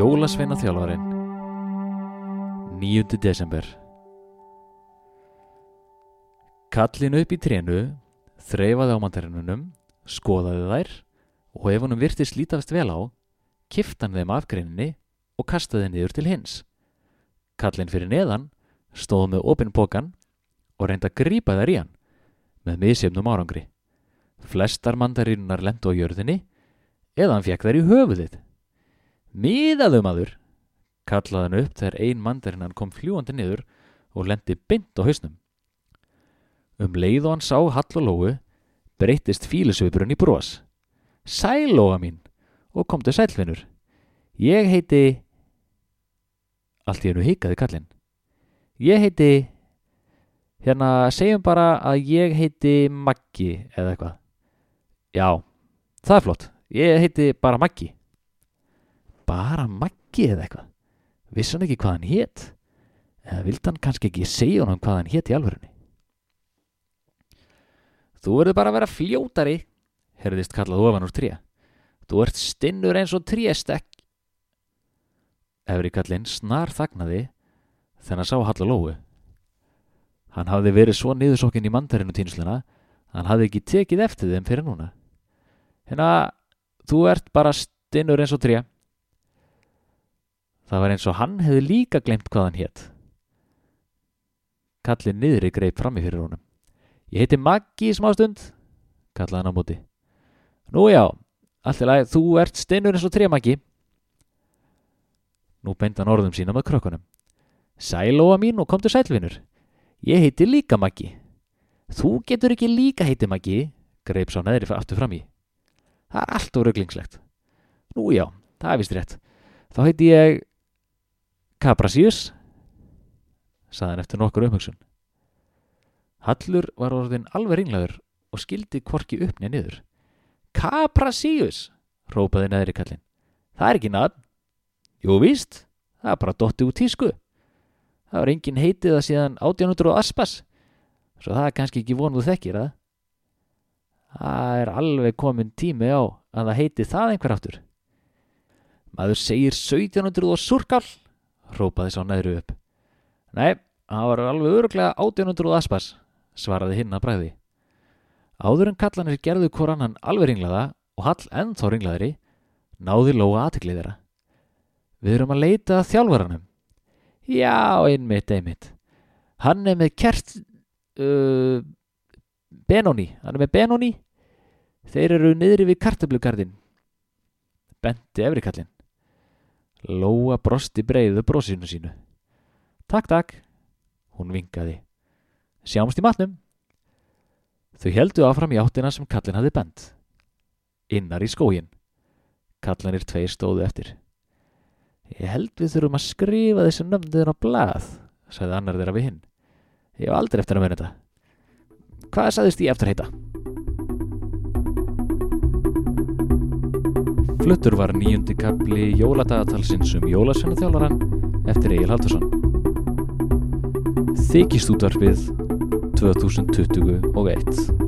Jólasveina þjálfarinn 9. desember Kallin upp í trénu þreifaði á mandarinnunum skoðaði þær og ef honum virtist lítast vel á kifti hann þeim af greininni og kastaði niður til hins Kallin fyrir neðan stóð með opinn pokan og reyndi að grípa þær í hann með misjöfnum árangri flestar mandarinnar lendu á jörðinni eða hann fekk þær í höfuðið Miðaðu maður, kallaði hann upp þegar ein mandarinnan kom fljúandi niður og lendi bynd á hausnum. Um leið og hann sá Hall og Lóu breytist fílusvipurinn í brós. Sæl Lóa mín og komdu sælfinur. Ég heiti... Allt í hennu hikaði kallinn. Ég heiti... Hérna, segjum bara að ég heiti Maggi eða eitthvað. Já, það er flott. Ég heiti bara Maggi bara Maggi eða eitthvað vissi hann ekki hvað hann hétt eða vildi hann kannski ekki segja hann hvað hann hétt í alvörunni Þú verður bara að vera fljótari herðist kallað ofan úr tré Þú ert stinnur eins og tréstekk Efri kallinn snar þagnaði þennan sá Hall og Lóu Hann hafði verið svo niðursokkin í mandarinu týnsluna hann hafði ekki tekið eftir þeim fyrir núna Hérna, þú ert bara stinnur eins og tré Það var eins og hann hefði líka glemt hvað hann hétt. Kallin niðri greip fram í fyrir honum. Ég heiti Maggi í smástund, kallaði hann á móti. Nú já, alltilega, þú ert steinur eins og tre Maggi. Nú beint hann orðum sína með krökkunum. Sælóa mín og komdu sælvinur. Ég heiti líka Maggi. Þú getur ekki líka heiti Maggi, greip sá neðri aftur fram í. Það er allt og rugglingslegt. Nú já, það er vist rétt. Þá heiti ég Kaprasíus, saðan eftir nokkur umhugsun. Hallur var orðin alveg ringlaður og skildi kvorki uppnið niður. Kaprasíus, rópaði neðri kallin. Það er ekki nafn. Jú víst, það er bara dotti út tísku. Það var engin heitið að síðan átjánundur og aspas, svo það er kannski ekki vonuð þekkir að. Það er alveg komin tími á að það heiti það einhver áttur. Maður segir 1700 og surkall rópaði sá neðru upp. Nei, það var alveg öruglega 1800 aspas, svaraði hinn að bræði. Áður en kallanir gerðu hvort annan alveg ringlaða og hall ennþá ringlaðri, náði Lóa aðtiklið þeirra. Við erum að leita að þjálfvaranum. Já, einmitt, einmitt. Hann er með kert... Uh, Benóni, hann er með Benóni. Þeir eru niðri við kartablugarðin. Benti efri kallin. Lóa brosti breiðu brosinu sínu. Takk, takk. Hún vingaði. Sjáumst í matnum. Þau heldu áfram í áttina sem kallin hafi bent. Innar í skógin. Kallanir tveir stóðu eftir. Ég held við þurfum að skrifa þessu nöfndiðin á blað, sagði annar þeirra við hinn. Ég hef aldrei eftir að vera þetta. Hvað sagðist ég eftir að heita? Fluttur var nýjundi kapli jóladagatalsins um jólasvenna þjálfaran eftir Egil Haldursson. Þykist útvarfið 2021